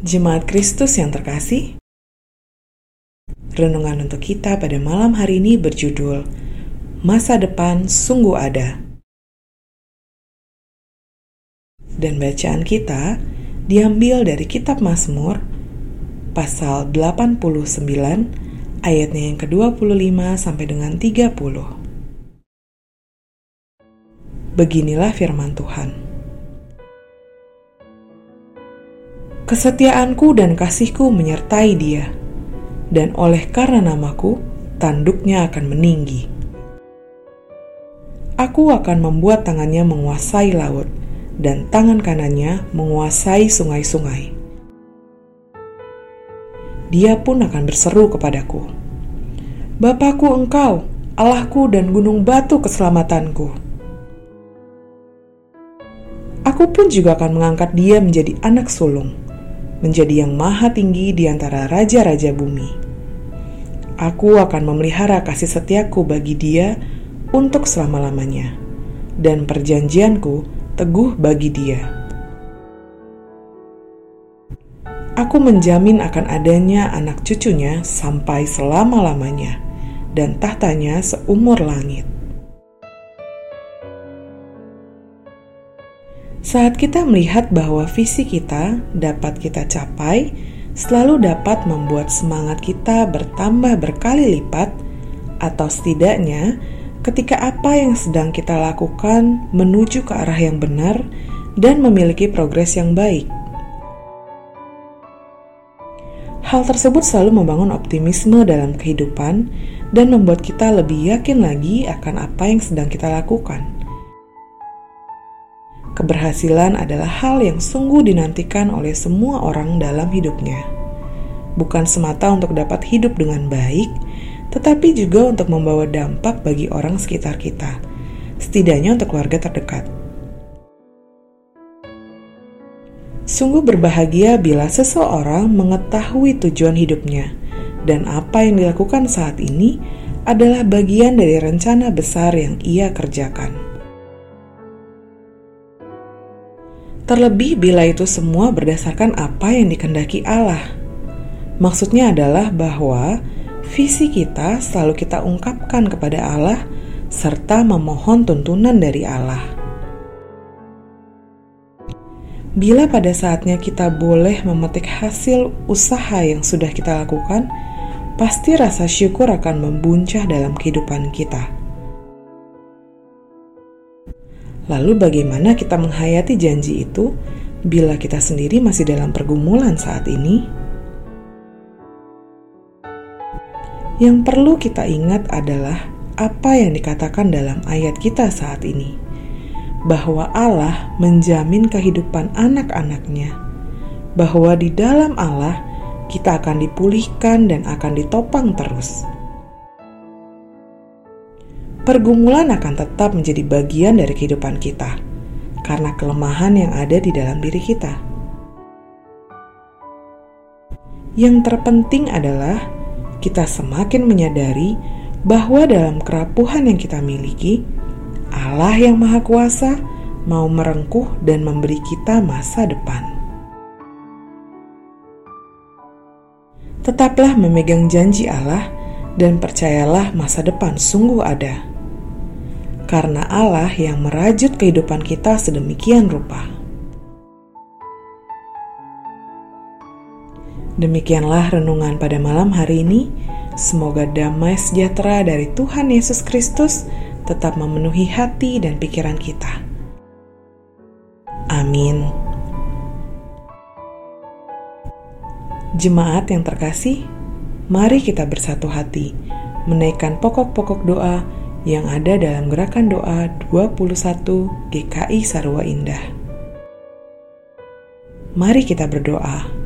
Jemaat Kristus yang terkasih, renungan untuk kita pada malam hari ini berjudul Masa Depan Sungguh Ada. Dan bacaan kita diambil dari kitab Mazmur pasal 89 ayatnya yang ke-25 sampai dengan 30. Beginilah firman Tuhan. Kesetiaanku dan kasihku menyertai dia, dan oleh karena namaku, tanduknya akan meninggi. Aku akan membuat tangannya menguasai laut, dan tangan kanannya menguasai sungai-sungai. Dia pun akan berseru kepadaku, Bapakku engkau, Allahku dan gunung batu keselamatanku. Aku pun juga akan mengangkat dia menjadi anak sulung menjadi yang maha tinggi di antara raja-raja bumi. Aku akan memelihara kasih setiaku bagi dia untuk selama-lamanya, dan perjanjianku teguh bagi dia. Aku menjamin akan adanya anak cucunya sampai selama-lamanya, dan tahtanya seumur langit. Saat kita melihat bahwa visi kita dapat kita capai, selalu dapat membuat semangat kita bertambah berkali lipat, atau setidaknya ketika apa yang sedang kita lakukan menuju ke arah yang benar dan memiliki progres yang baik. Hal tersebut selalu membangun optimisme dalam kehidupan dan membuat kita lebih yakin lagi akan apa yang sedang kita lakukan. Keberhasilan adalah hal yang sungguh dinantikan oleh semua orang dalam hidupnya. Bukan semata untuk dapat hidup dengan baik, tetapi juga untuk membawa dampak bagi orang sekitar kita, setidaknya untuk keluarga terdekat. Sungguh berbahagia bila seseorang mengetahui tujuan hidupnya dan apa yang dilakukan saat ini adalah bagian dari rencana besar yang ia kerjakan. Terlebih bila itu semua berdasarkan apa yang dikendaki Allah. Maksudnya adalah bahwa visi kita selalu kita ungkapkan kepada Allah serta memohon tuntunan dari Allah. Bila pada saatnya kita boleh memetik hasil usaha yang sudah kita lakukan, pasti rasa syukur akan membuncah dalam kehidupan kita. Lalu bagaimana kita menghayati janji itu bila kita sendiri masih dalam pergumulan saat ini? Yang perlu kita ingat adalah apa yang dikatakan dalam ayat kita saat ini, bahwa Allah menjamin kehidupan anak-anaknya, bahwa di dalam Allah kita akan dipulihkan dan akan ditopang terus pergumulan akan tetap menjadi bagian dari kehidupan kita karena kelemahan yang ada di dalam diri kita. Yang terpenting adalah kita semakin menyadari bahwa dalam kerapuhan yang kita miliki, Allah yang Maha Kuasa mau merengkuh dan memberi kita masa depan. Tetaplah memegang janji Allah dan percayalah masa depan sungguh ada karena Allah yang merajut kehidupan kita sedemikian rupa. Demikianlah renungan pada malam hari ini. Semoga damai sejahtera dari Tuhan Yesus Kristus tetap memenuhi hati dan pikiran kita. Amin. Jemaat yang terkasih, mari kita bersatu hati menaikkan pokok-pokok doa yang ada dalam gerakan doa 21 GKI Sarwa Indah. Mari kita berdoa.